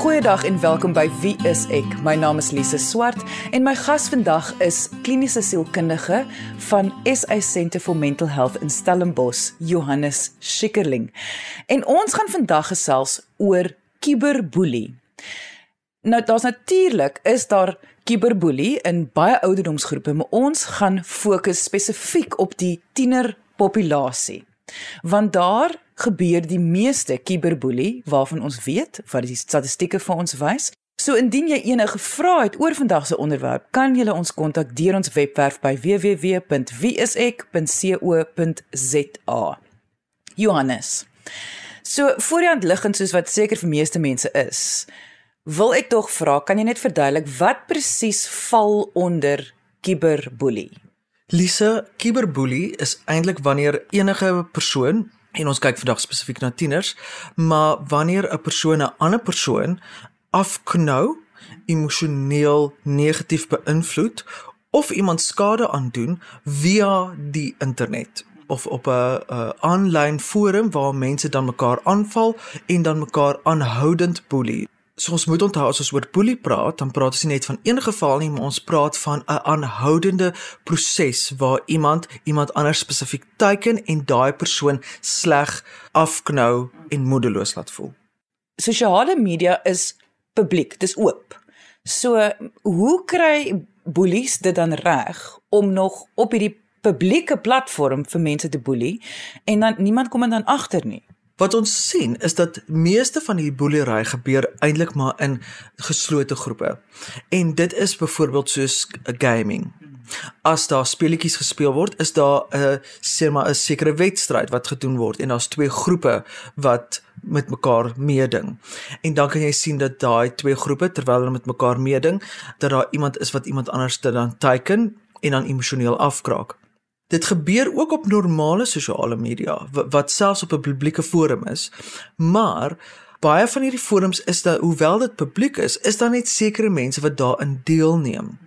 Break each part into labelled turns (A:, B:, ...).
A: Goeiedag en welkom by Wie is ek? My naam is Lise Swart en my gas vandag is kliniese sielkundige van SA Centre for Mental Health in Stellenbosch, Johannes Schikkerling. En ons gaan vandag gesels oor kiberboelie. Nou daar's natuurlik is daar kiberboelie in baie ouderdomsgroepe, maar ons gaan fokus spesifiek op die tienerpopulasie. Want daar gebeur die meeste kiberboelie waarvan ons weet, wat die statistieke vir ons wys. So indien jy enige vrae het oor vandag se onderwerp, kan jy ons kontak deur ons webwerf by www.wieisek.co.za. Johannes. So voor die hand liggend soos wat seker vir meeste mense is, wil ek tog vra, kan jy net verduidelik wat presies val onder kiberboelie?
B: Lisa, kiberboelie is eintlik wanneer enige persoon en ons kyk vandag spesifiek na tieners, maar wanneer 'n persoon 'n ander persoon afknou, emosioneel negatief beïnvloed of iemand skade aandoen via die internet of op 'n aanlyn forum waar mense dan mekaar aanval en dan mekaar aanhoudend boelie. So ons moet onthou as ons oor boelie praat, dan praat ons nie net van een geval nie, maar ons praat van 'n aanhoudende proses waar iemand iemand anders spesifiek teiken en daai persoon sleg afknou en moedeloos laat voel.
A: Sosiale media is publiek, dis oop. So hoe kry boelies dit dan reg om nog op hierdie publieke platform vir mense te boelie en dan niemand kom dan agter nie?
B: Wat ons sien is dat meeste van die boelery gebeur eintlik maar in geslote groepe. En dit is byvoorbeeld soos gaming. As daar speletjies gespeel word, is daar 'n sê maar 'n sekere wedstryd wat gedoen word en daar's twee groepe wat met mekaar meeding. En dan kan jy sien dat daai twee groepe terwyl hulle met mekaar meeding, dat daar iemand is wat iemand anders te dan teiken en dan emosioneel afkraak. Dit gebeur ook op normale sosiale media wat selfs op 'n publieke forum is. Maar baie van hierdie forums is dat hoewel dit publiek is, is daar net sekere mense wat daarin deelneem.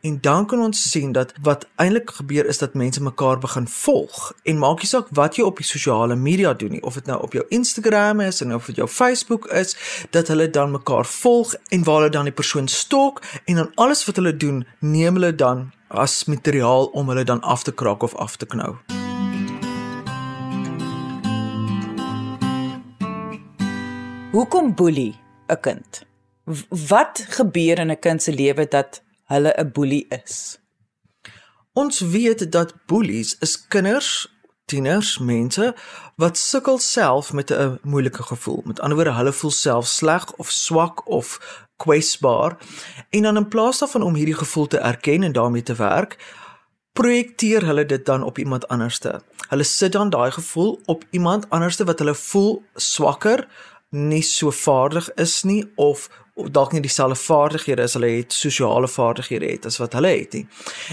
B: En dan kan ons sien dat wat eintlik gebeur is dat mense mekaar begin volg en maak nie saak wat jy op die sosiale media doen nie of dit nou op jou Instagram is en of dit jou Facebook is dat hulle dan mekaar volg en waar hulle dan die persoon stalk en dan alles wat hulle doen neem hulle dan as materiaal om hulle dan af te kraak of af te knou.
A: Hoekom boelie 'n kind? Wat gebeur in 'n kind se lewe dat hulle 'n boelie is?
B: Ons weet dat boelies is kinders, tieners, mense wat sukkel self met 'n moeilike gevoel. Met ander woorde, hulle voel self sleg of swak of kwesbaar en dan in plaas daarvan om hierdie gevoel te erken en daarmee te werk, projekteer hulle dit dan op iemand anderste. Hulle sit dan daai gevoel op iemand anderste wat hulle voel swakker, nie so vaardig is nie of dalk nie dieselfde vaardighede as hulle het sosiale vaardighede het as wat hulle het nie.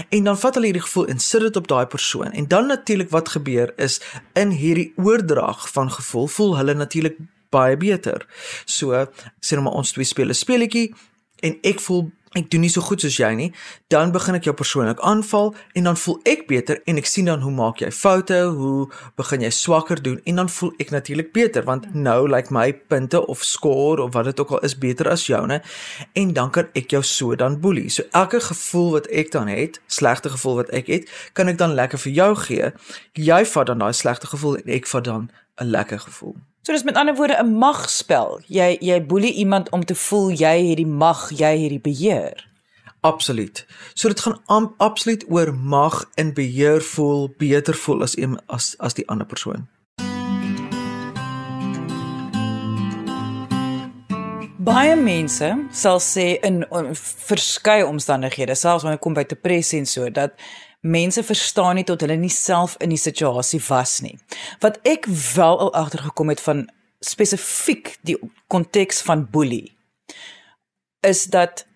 B: En dan vat hulle hierdie gevoel en sit dit op daai persoon. En dan natuurlik wat gebeur is in hierdie oordrag van gevoel voel hulle natuurlik baie beter. So sê nou maar ons twee speel 'n speletjie en ek voel ek doen nie so goed soos jy nie, dan begin ek jou persoonlik aanval en dan voel ek beter en ek sien dan hoe maak jy foute, hoe begin jy swakker doen en dan voel ek natuurlik beter want nou lyk like my punte of score of wat dit ook al is beter as joune en dan kan ek jou so dan boelie. So elke gevoel wat ek dan het, slegte gevoel wat ek het, kan ek dan lekker vir jou gee. Jy vat dan daai slegte gevoel en ek vat dan 'n lekker gevoel.
A: So dis met ander woorde 'n magspel. Jy jy boelie iemand om te voel jy het die mag, jy het die beheer.
B: Absoluut. So dit gaan absoluut oor mag en beheer voel, beter voel as een as as die ander persoon.
A: Baie mense sal sê in, in verskeie omstandighede, selfs wanneer dit kom by depressie en so, dat mense verstaan nie tot hulle nie self in die situasie was nie. Wat ek wel al agtergekom het van spesifiek die konteks van boelie is dat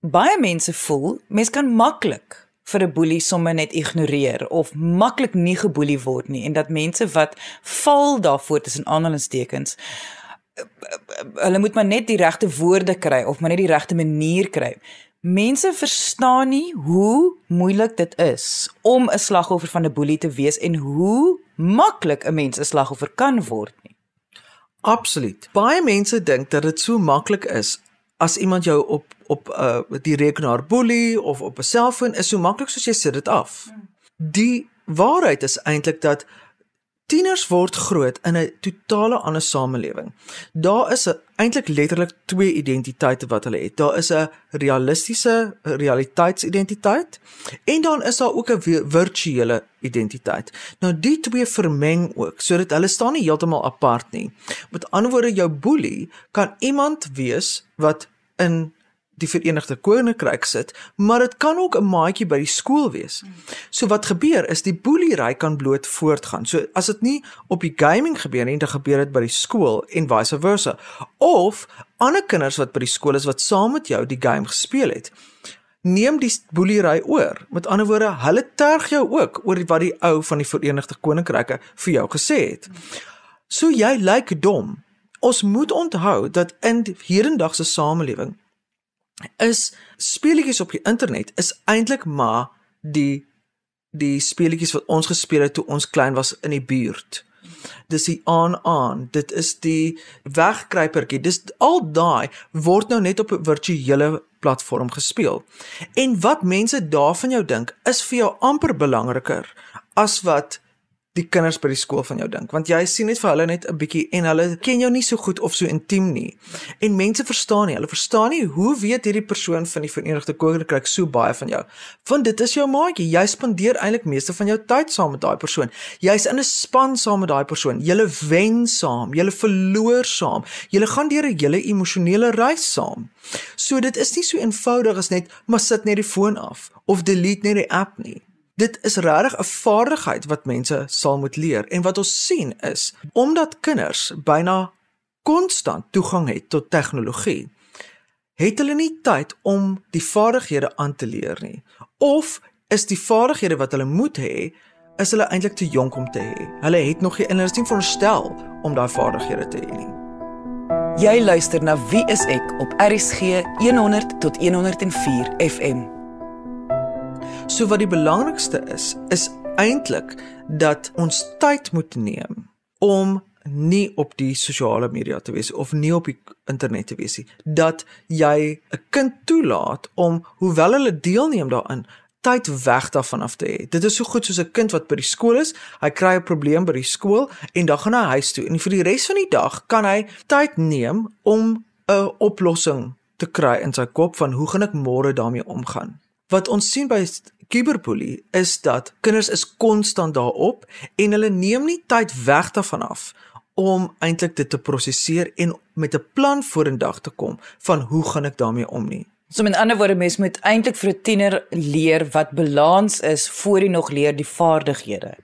A: baie mense voel mense kan maklik vir 'n boelie sommer net ignoreer of maklik nie geboelie word nie en dat mense wat val daarvoor tussen aanhalingstekens hulle moet maar net die regte woorde kry of maar net die regte manier kry. Mense verstaan nie hoe moeilik dit is om 'n slagoffer van 'n boelie te wees en hoe maklik 'n mens 'n slagoffer kan word nie.
B: Absoluut. Baie mense dink dat dit so maklik is as iemand jou op op uh die rekenaar boelie of op 'n selfoon is so maklik soos jy sit dit af. Die waarheid is eintlik dat tieners word groot in 'n totale ander samelewing. Daar is eintlik letterlik twee identiteite wat hulle het. Daar is 'n realistiese realiteitsidentiteit en dan is daar ook 'n virtuele identiteit. Nou die twee vermeng ook sodat hulle staan nie heeltemal apart nie. Met ander woorde jou boelie kan iemand wees wat in die Verenigde Koninkryk sit, maar dit kan ook 'n maatjie by die skool wees. So wat gebeur is die boelery kan bloot voortgaan. So as dit nie op die gaming gebeur nie, dan gebeur dit by die skool en vice versa. Of ander kinders wat by die skool is wat saam met jou die game gespeel het, neem die boelery oor. Met ander woorde, hulle terg jou ook oor wat die ou van die Verenigde Koninkryke vir jou gesê het. So jy lyk dom. Ons moet onthou dat in hierdendagse samelewing is speletjies op die internet is eintlik maar die die speletjies wat ons gespeel het toe ons klein was in die buurt. Dis die aan aan, dit is die wegkruipertjie. Dis al daai word nou net op 'n virtuele platform gespeel. En wat mense daarvan jou dink, is vir jou amper belangriker as wat die kinders by die skool van jou dink. Want jy sien net vir hulle net 'n bietjie en hulle ken jou nie so goed of so intiem nie. En mense verstaan nie. Hulle verstaan nie hoe weet hierdie persoon van die Verenigde Koninkryk so baie van jou. Want dit is jou maatjie. Jy spandeer eintlik meeste van jou tyd saam met daai persoon. Jy's in 'n span saam met daai persoon. Julle wen saam. Julle verloor saam. Julle gaan deur 'n hele emosionele reis saam. So dit is nie so eenvoudig as net maar sit net die foon af of delete net die app nie Dit is regtig 'n vaardigheid wat mense sal moet leer en wat ons sien is omdat kinders byna konstant toegang het tot tegnologie het hulle nie tyd om die vaardighede aan te leer nie of is die vaardighede wat hulle moet hê is hulle eintlik te jonk om te hê. Hulle het nog nie inligting veronderstel om daai vaardighede te hê nie.
A: Jy luister na Wie is ek op RCG 100 tot 104 FM.
B: So wat die belangrikste is, is eintlik dat ons tyd moet neem om nie op die sosiale media te wees of nie op die internet te wees nie. Dat jy 'n kind toelaat om hoewel hulle deelneem daarin tyd weg daarvan af te hê. Dit is so goed soos 'n kind wat by die skool is, hy kry 'n probleem by die skool en dan gaan hy huis toe en vir die res van die dag kan hy tyd neem om 'n oplossing te kry in sy kop van hoe gaan ek môre daarmee omgaan. Wat ons sien by Cyberbully is dat kinders is konstant daarop en hulle neem nie tyd weg daarvan af om eintlik dit te prosesseer en met 'n plan vorendag te kom van hoe gaan ek daarmee om nie.
A: So met ander woorde mens moet eintlik vir 'n tiener leer wat balans is voor hy nog leer die vaardighede.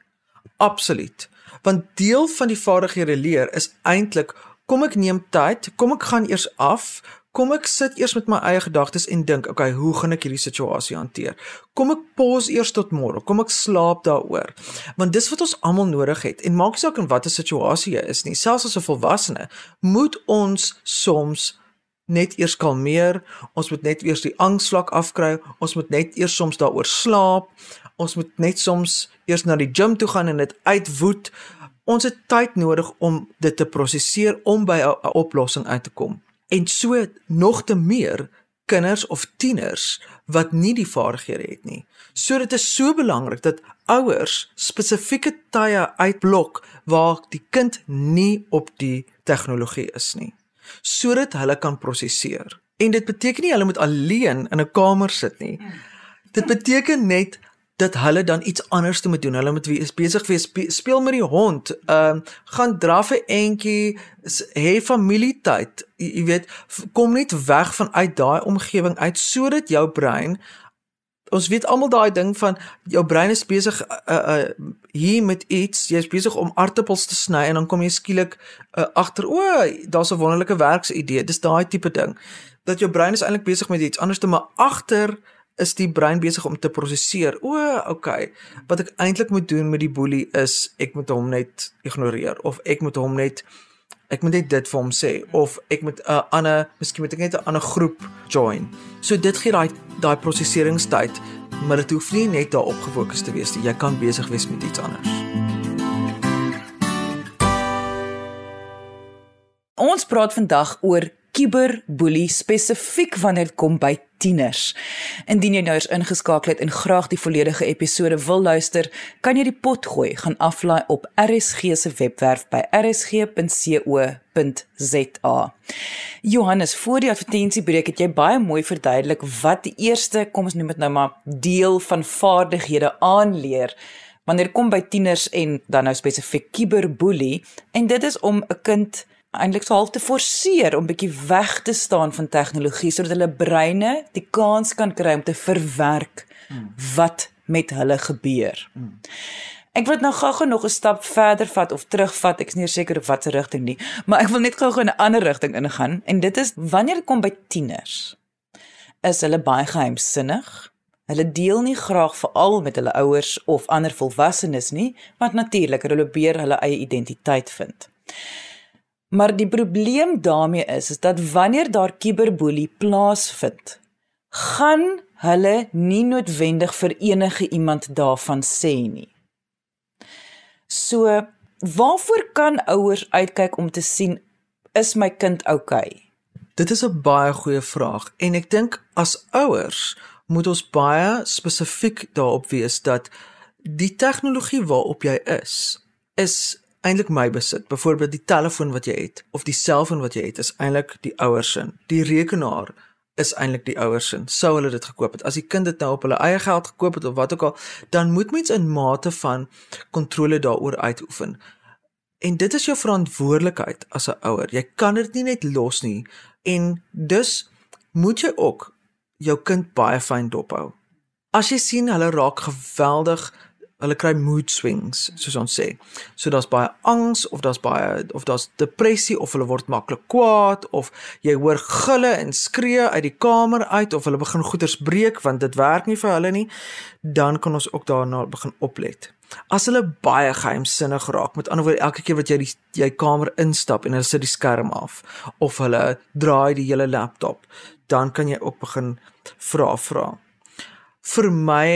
B: Absoluut. Want deel van die vaardighede leer is eintlik kom ek neem tyd, kom ek gaan eers af, kom ek sit eers met my eie gedagtes en dink, okay, hoe gaan ek hierdie situasie hanteer? Kom ek pause eers tot môre, kom ek slaap daaroor. Want dis wat ons almal nodig het. En maak saak in watter situasie jy is nie, selfs as 'n volwassene, moet ons soms net eers kalmeer. Ons moet net eers die angsvlak afkry. Ons moet net eers soms daaroor slaap. Ons moet net soms eers na die gim toe gaan en dit uitwoed. Ons het tyd nodig om dit te prosesseer om by 'n oplossing uit te kom en so nog te meer kinders of tieners wat nie die vaardighede het nie. So dit is so belangrik dat ouers spesifieke tye uitblok waar die kind nie op die tegnologie is nie sodat hulle kan prosesseer. En dit beteken nie hulle moet alleen in 'n kamer sit nie. Dit beteken net dat hulle dan iets anders te moet doen. Hulle moet wees besig wees speel met die hond. Ehm uh, gaan draf 'n entjie, hê familietyd. Jy, jy weet, kom net weg van uit daai omgewing uit sodat jou brein ons weet almal daai ding van jou brein is besig uh, uh hier met iets, jy's besig om aartappels te sny en dan kom jy skielik uh, agter o, daar's 'n wonderlike werksidee. Dis daai tipe ding dat jou brein is eintlik besig met iets anders maar agter is die brein besig om te prosesseer. O, okay. Wat ek eintlik moet doen met die boelie is ek moet hom net ignoreer of ek moet hom net ek moet net dit vir hom sê of ek moet 'n uh, ander, miskien moet ek net 'n ander groep join. So dit gee daai daai prosesseringstyd, maar dit hoef nie net daarop gefokus te wees nie. Jy kan besig wees met iets anders.
A: Ons praat vandag oor kiberboelie spesifiek wanneer dit kom by tieners. Indien jy nou eens ingeskakel het en graag die volledige episode wil luister, kan jy die pot gooi gaan aflaai op RSG se webwerf by rsg.co.za. Johannes, voor die advertensiebreek het jy baie mooi verduidelik wat die eerste, kom ons noem dit nou maar, deel van vaardighede aanleer wanneer kom by tieners en dan nou spesifiek kiberboelie en dit is om 'n kind eintlik so half te forceer om bietjie weg te staan van tegnologie sodat hulle breine die kans kan kry om te verwerk wat met hulle gebeur. Ek wil nou gou-gou nog 'n stap verder vat of terugvat. Ek is nie seker op watter rigting nie, maar ek wil net gou-gou in 'n ander rigting ingaan en dit is wanneer dit kom by tieners is hulle baie geheimsinnig. Hulle deel nie graag veral met hulle ouers of ander volwassenes nie, want natuurlik hulle probeer hulle eie identiteit vind. Maar die probleem daarmee is is dat wanneer daar kiberboelie plaasvind, gaan hulle nie noodwendig vir enige iemand daarvan sê nie. So, waarvoor kan ouers uitkyk om te sien is my kind oukei? Okay?
B: Dit is 'n baie goeie vraag en ek dink as ouers moet ons baie spesifiek daarop wees dat die tegnologie waarop jy is is eintlik my besit. Byvoorbeeld die telefoon wat jy het of die selfoon wat jy het is eintlik die ouers se. Die rekenaar is eintlik die ouers se. Sou hulle dit gekoop het. As die kind dit nou op hulle eie geld gekoop het of wat ook al, dan moet mens in mate van kontrole daaroor uitoefen. En dit is jou verantwoordelikheid as 'n ouer. Jy kan dit nie net los nie en dus moet jy ook jou kind baie fyn dophou. As jy sien hulle raak geweldig hulle kry mood swings soos ons sê. So daar's baie angs of daar's baie of daar's depressie of hulle word maklik kwaad of jy hoor gille en skree uit die kamer uit of hulle begin goeters breek want dit werk nie vir hulle nie, dan kan ons ook daarna begin oplet. As hulle baie geheimsinnig raak, met ander woorde elke keer wat jy die jy kamer instap en hulle sit die skerm af of hulle draai die hele laptop, dan kan jy ook begin vra vra. Vir my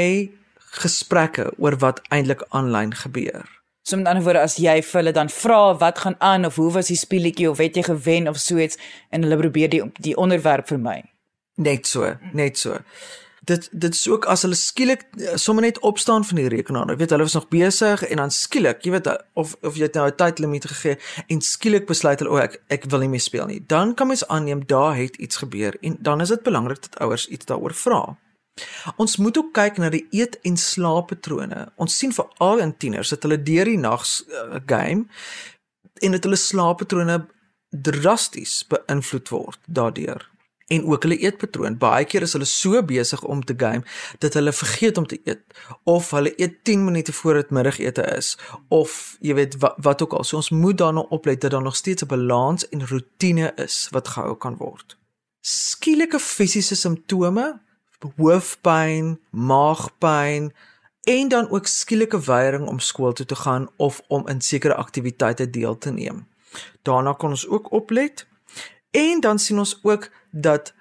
B: gesprekke oor wat eintlik aanlyn gebeur.
A: So met ander woorde as jy vir hulle dan vra wat gaan aan of hoe was die speletjie of het jy gewen of so iets en hulle probeer die die onderwerp vir my.
B: Net so, net so. Dit dit is ook as hulle skielik eh, sommer net opstaan van die rekenaar. Jy weet hulle was nog besig en dan skielik, jy weet of of jy het nou 'n tydlimiet gegee en skielik besluit hulle o ek ek wil nie meer speel nie. Dan kan mens aanneem daar het iets gebeur en dan is dit belangrik dat ouers iets daaroor vra. Ons moet ook kyk na die eet en slaappatrone. Ons sien veral in tieners dat hulle deur die nag uh, game en dat hulle slaappatrone drasties beïnvloed word daardeur. En ook hulle eetpatroon. Baie keer is hulle so besig om te game dat hulle vergeet om te eet of hulle eet 10 minute voor dit middagete is of jy weet wat, wat ook al. So ons moet daarna oplet dat daar nog steeds 'n balans en rotine is wat gehou kan word. Skielike fisiese simptome hoofpyn, maagpyn en dan ook skielike weiering om skool toe te gaan of om in sekere aktiwiteite deel te neem. Daarna kan ons ook oplet en dan sien ons ook dat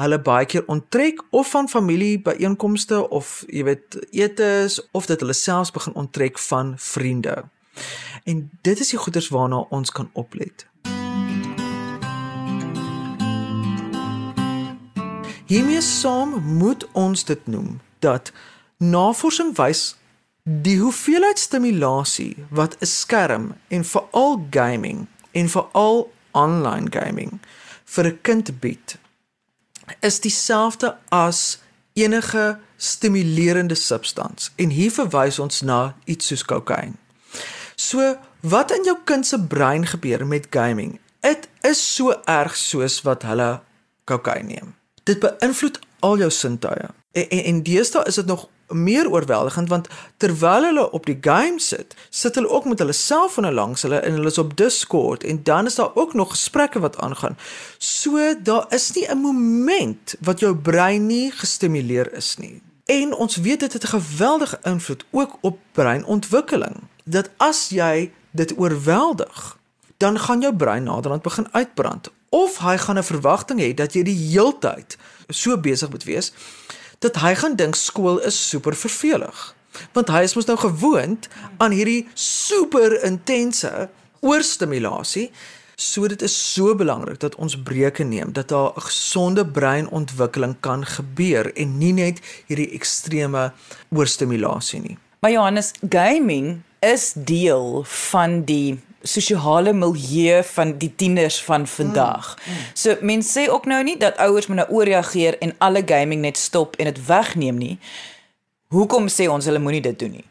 B: hulle baie keer onttrek of van familie byeenkomste of jy weet etes of dat hulle selfs begin onttrek van vriende. En dit is die goeders waarna ons kan oplet. Hiermee saam moet ons dit noem dat navorsing wys die hoeveelheid stimulasie wat 'n skerm en veral gaming en veral online gaming vir 'n kind bied is dieselfde as enige stimulerende substans en hier verwys ons na iets soos kokain. So wat in jou kind se brein gebeur met gaming? Dit is so erg soos wat hulle kokain neem dit beïnvloed al jou sintuie. En en, en deesdae is dit nog meer oorweldigend want terwyl hulle op die game sit, sit hulle ook met hulle selfone langs hulle en hulle is op Discord en dan is daar ook nog gesprekke wat aangaan. So daar is nie 'n moment wat jou brein nie gestimuleer is nie. En ons weet dit het 'n geweldige invloed ook op breinontwikkeling. Dat as jy dit oorweldig, dan gaan jou brein naderhand begin uitbrand of hy gaan 'n verwagting hê dat jy die heeltyd so besig moet wees dat hy gaan dink skool is super vervelig. Want hy is mos nou gewoond aan hierdie super intense oorstimulasie. So dit is so belangrik dat ons breuke neem dat daar 'n gesonde breinontwikkeling kan gebeur en nie net hierdie ekstreme oorstimulasie nie.
A: Maar Johannes, gaming is deel van die sosiale milieu van die tieners van vandag. Mm, mm. So mense sê ook nou nie dat ouers moet nou ooreageer en alle gaming net stop en dit wegneem nie. Hoekom sê ons hulle moenie dit doen nie?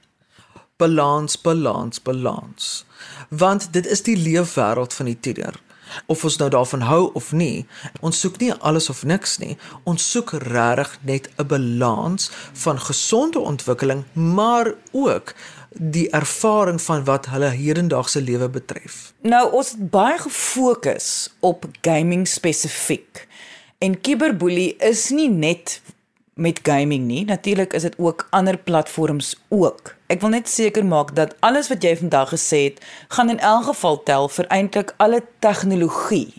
B: Balans, balans, balans. Want dit is die leefwêreld van die tiener. Of ons nou daarvan hou of nie, ons soek nie alles of niks nie. Ons soek regtig net 'n balans van gesonde ontwikkeling, maar ook die ervaring van wat hulle hedendaagse lewe betref.
A: Nou ons het baie gefokus op gaming spesifiek. En cyberbully is nie net met gaming nie. Natuurlik is dit ook ander platforms ook. Ek wil net seker maak dat alles wat jy vandag gesê het, gaan in elk geval tel vir eintlik alle tegnologie.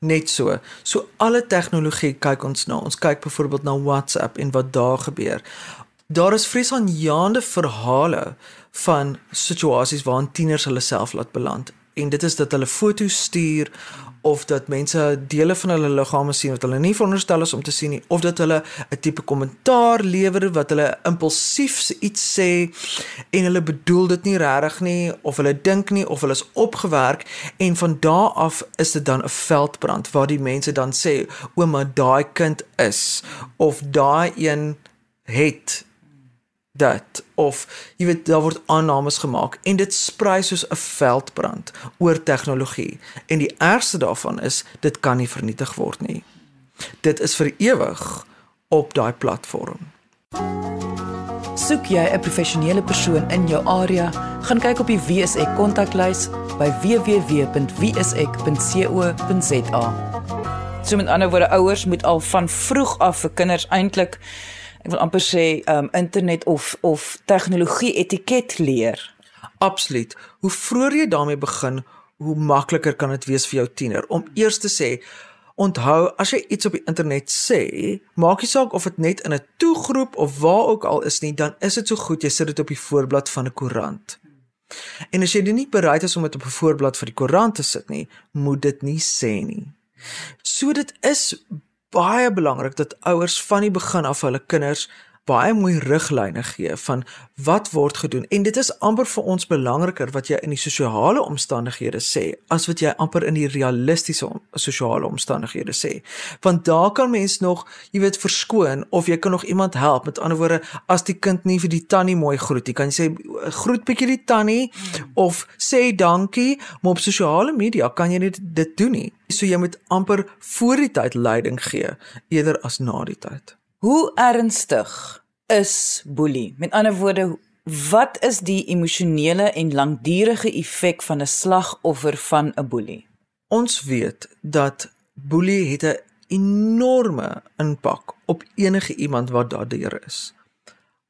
B: Net so. So alle tegnologie kyk ons na. Ons kyk byvoorbeeld na WhatsApp en wat daar gebeur. Daar is vreesaanjaende verhale van situasies waarin tieners hulle self laat beland. En dit is dat hulle foto's stuur of dat mense dele van hulle liggame sien wat hulle nie veronderstel is om te sien nie of dat hulle 'n tipe kommentaar lewer wat hulle impulsief iets sê en hulle bedoel dit nie regtig nie of hulle dink nie of hulle is opgewerk en van daardie af is dit dan 'n veldbrand waar die mense dan sê ouma daai kind is of daai een het dat of jy weet daar word aannames gemaak en dit sprei soos 'n veldbrand oor tegnologie en die ergste daarvan is dit kan nie vernietig word nie. Dit is vir ewig op daai platform.
A: Soek jy 'n professionele persoon in jou area, gaan kyk op die WSE kontaklys by www.wse.co.za. So met ander woorde ouers moet al van vroeg af vir kinders eintlik ek wil amper sê um internet of of tegnologie etiket leer.
B: Absoluut. Hoe vroeër jy daarmee begin, hoe makliker kan dit wees vir jou tiener om eers te sê onthou as jy iets op die internet sê, maak nie saak of dit net in 'n toegroep of waar ook al is nie, dan is dit so goed jy sit dit op die voorblad van 'n koerant. En as jy nie bereid is om dit op 'n voorblad vir die koerant te sit nie, moet dit nie sê nie. So dit is baie belangrik dat ouers van die begin af hulle kinders baie mooi riglyne gee van wat word gedoen. En dit is amper vir ons belangriker wat jy in die sosiale omstandighede sê as wat jy amper in die realistiese om, sosiale omstandighede sê. Want daar kan mens nog jy weet verskoon of jy kan nog iemand help. Met ander woorde as die kind nie vir die tannie mooi groet jy kan sê groet bietjie die tannie of sê dankie. Maar op sosiale media kan jy net dit doen nie. So jy moet amper voor die tyd leiding gee eerder as na die tyd
A: Hoe ernstig is boelie? Met ander woorde, wat is die emosionele en langdurige effek van 'n slagoffer van 'n boelie?
B: Ons weet dat boelie het 'n enorme impak op enige iemand wat daardeur is.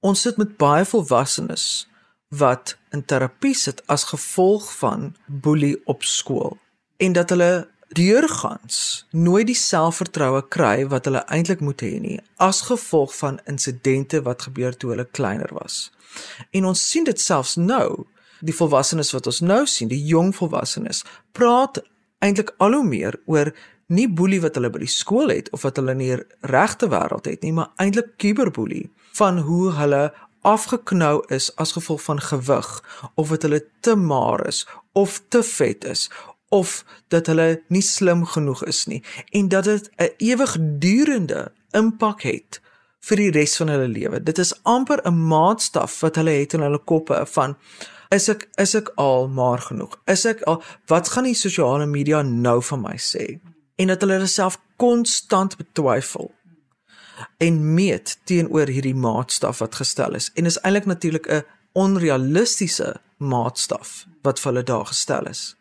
B: Ons sit met baie volwassenes wat in terapie sit as gevolg van boelie op skool en dat hulle deurgangs nooit die selfvertroue kry wat hulle eintlik moet hê nie as gevolg van insidente wat gebeur toe hulle kleiner was. En ons sien dit selfs nou, die volwassenes wat ons nou sien, die jong volwassenes, praat eintlik al hoe meer oor nie boelie wat hulle by die skool het of wat hulle in die regte wêreld het nie, maar eintlik cyberboelie van hoe hulle afgeknou is as gevolg van gewig of wat hulle te maar is of te vet is of dat hulle nie slim genoeg is nie en dat dit 'n ewigdurende impak het vir die res van hulle lewe. Dit is amper 'n maatstaf wat hulle het in hulle koppe van is ek is ek al maar genoeg? Is ek al wat gaan die sosiale media nou van my sê? En dat hulle self konstant betwyfel en meet teenoor hierdie maatstaf wat gestel is. En is eintlik natuurlik 'n onrealistiese maatstaf wat vir hulle daar gestel is.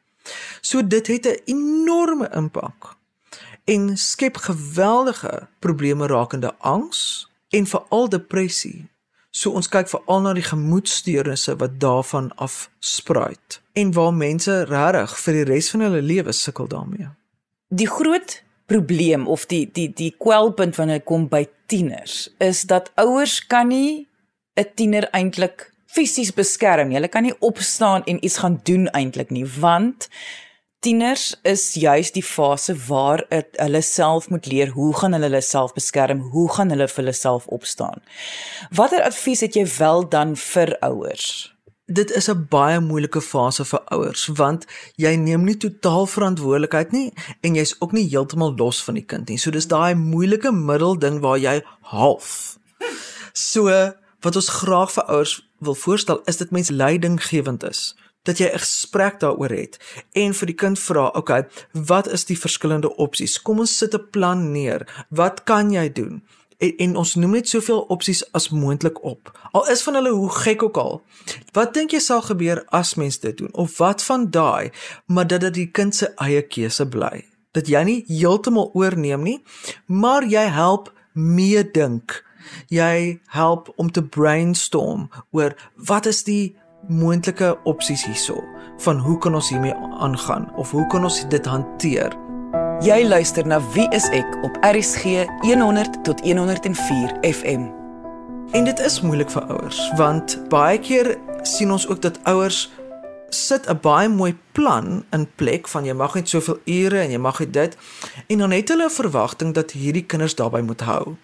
B: So dit het 'n enorme impak en skep geweldige probleme rakende angs en veral depressie. So ons kyk veral na die gemoedsteurnisse wat daarvan af spruit en waar mense regtig vir die res van hulle lewe sukkel daarmee.
A: Die groot probleem of die die die kwelpunt wanneer dit kom by tieners is dat ouers kan nie 'n tiener eintlik fisies beskerm. Jy kan nie opstaan en iets gaan doen eintlik nie, want tieners is juis die fase waar het, hulle self moet leer hoe gaan hulle hulle self beskerm, hoe gaan hulle vir hulle self opstaan. Watter advies het jy wel dan vir ouers?
B: Dit is 'n baie moeilike fase vir ouers want jy neem nie totaal verantwoordelikheid nie en jy's ook nie heeltemal los van die kind nie. So dis daai moeilike middelding waar jy half. So wat ons graag vir ouers wil voorstel is dit mens leidinggewend is dat jy 'n gesprek daaroor het en vir die kind vra, "Oké, okay, wat is die verskillende opsies? Kom ons sit 'n plan neer. Wat kan jy doen?" En, en ons noem net soveel opsies as moontlik op. Al is van hulle hoe gek ook al. Wat dink jy sal gebeur as mens dit doen? Of wat van daai, maar dat dit die kind se eie keuse bly. Dat jy nie heeltemal oorneem nie, maar jy help meedink. Jy help om te brainstorm oor wat is die moontlike opsies hierso van hoe kan ons hiermee aangaan of hoe kan ons dit hanteer?
A: Jy luister na Wie is ek op RSG 100 tot 104 FM.
B: En dit is moeilik vir ouers want baie keer sien ons ook dat ouers sit 'n baie mooi plan in plek van jy mag net soveel ure en jy mag dit en dan het hulle 'n verwagting dat hierdie kinders daarbey moet hou.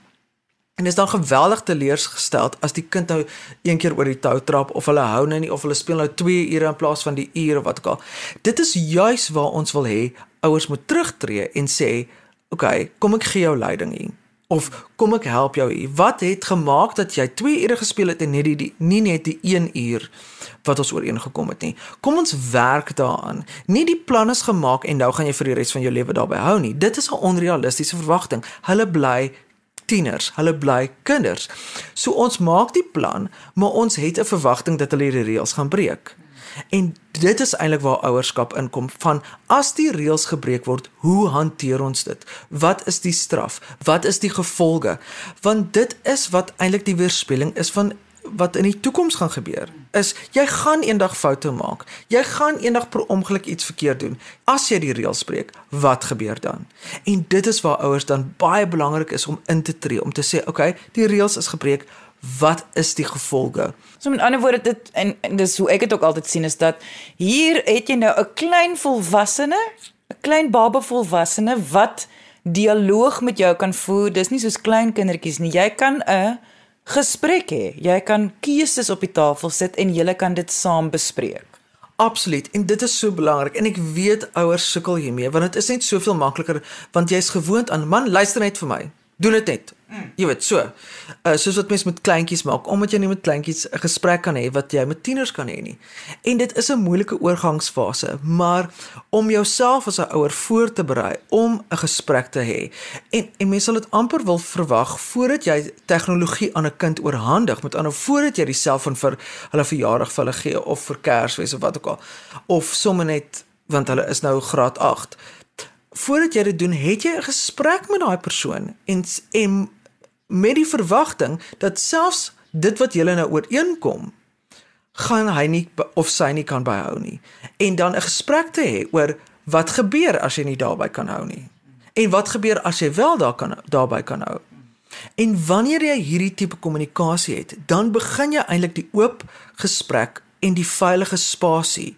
B: En is dan geweldig teleurgestel as die kind nou een keer oor die tou trap of hulle hou nou nie of hulle speel nou 2 ure in plaas van die ure wat ook al. Dit is juis waar ons wil hê ouers moet terugtreë en sê, "Oké, okay, kom ek gee jou leiding hier." Of kom ek help jou hier. Wat het gemaak dat jy 2 ure gespeel het en net die, die nie net die 1 uur wat ons ooreengekom het nie. Kom ons werk daaraan. Nie die plan is gemaak en nou gaan jy vir die res van jou lewe daarbey hou nie. Dit is 'n onrealistiese verwagting. Hulle bly tieners, hulle bly kinders. So ons maak die plan, maar ons het 'n verwagting dat hulle die reëls gaan breek. En dit is eintlik waar ouerskap inkom van as die reëls gebreek word, hoe hanteer ons dit? Wat is die straf? Wat is die gevolge? Want dit is wat eintlik die weerspieëling is van wat in die toekoms gaan gebeur is jy gaan eendag foute maak. Jy gaan eendag per ongeluk iets verkeerd doen. As jy die reëls breek, wat gebeur dan? En dit is waar ouers dan baie belangrik is om in te tree om te sê, "Oké, okay, die reëls is gebreek. Wat is die gevolge?"
A: So met ander woorde dit en, en dis hoe ek dit ook altyd sien is dat hier het jy nou 'n klein volwassene, 'n klein baba volwassene wat dialoog met jou kan voer. Dis nie soos klein kindertjies nie. Jy kan 'n gesprek hê. Jy kan keuses op die tafel sit en julle kan dit saam bespreek.
B: Absoluut. En dit is so belangrik en ek weet ouers sukkel hiermee want dit is net soveel makliker want jy's gewoond aan man luister net vir my. Doen dit net. Mm. Jy weet so. Uh soos wat mense met kleintjies maak, omdat jy nie met kleintjies 'n gesprek kan hê wat jy met tieners kan hê nie. En dit is 'n moeilike oorgangsfase, maar om jouself as 'n ouer voor te berei om 'n gesprek te hê. En en mense sal dit amper wil verwag voordat jy tegnologie aan 'n kind oorhandig, met ander voordat jy die selfoon vir hulle verjaardag vir hulle gee of vir Kersfees of wat ook al. Of sommer net want hulle is nou graad 8 voordat jy dit doen, het jy 'n gesprek met daai persoon en en met die verwagting dat selfs dit wat julle nou ooreenkom gaan hy nie of sy nie kan byhou nie. En dan 'n gesprek te hê oor wat gebeur as jy nie daarby kan hou nie. En wat gebeur as jy wel daar kan daarby kan hou? En wanneer jy hierdie tipe kommunikasie het, dan begin jy eintlik die oop gesprek en die veilige spasie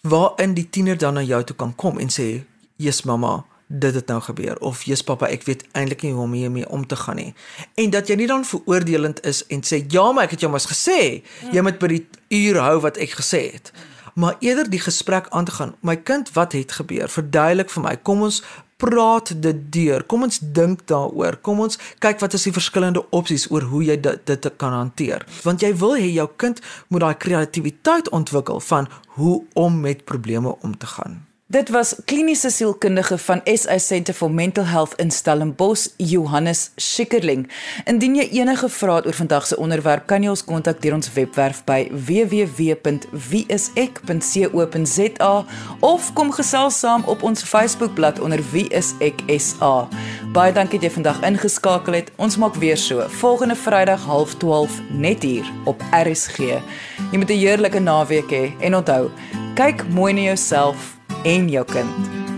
B: waarin die tiener dan na jou toe kan kom en sê "Jesus mamma, dit het nou gebeur" of "Jesus pappa, ek weet eintlik nie hoe om hiermee om te gaan nie." En dat jy nie dan veroordelend is en sê, "Ja, maar ek het jou mos gesê, jy moet by die uur hou wat ek gesê het." Maar eerder die gesprek aan te gaan. My kind, wat het gebeur? Verduidelik vir my. Kom ons praat dit deur. Kom ons dink daaroor. Kom ons kyk wat is die verskillende opsies oor hoe jy dit dit kan hanteer. Want jy wil hê jou kind moet daai kreatiwiteit ontwikkel van hoe om met probleme om te gaan.
A: Dit was kliniese sielkundige van SA Centre for Mental Health in Stellenbosch, Johannes Schikkerling. Indien jy enige vrae het oor vandag se onderwerp, kan jy ons kontak deur ons webwerf by www.wieisek.co.za of kom gesels saam op ons Facebookblad onder wieisek.sa. Baie dankie dat jy vandag ingeskakel het. Ons maak weer so volgende Vrydag 12:30 net hier op RSG. Jy moet 'n heerlike naweek hê he, en onthou, kyk mooi na jouself en jou kind.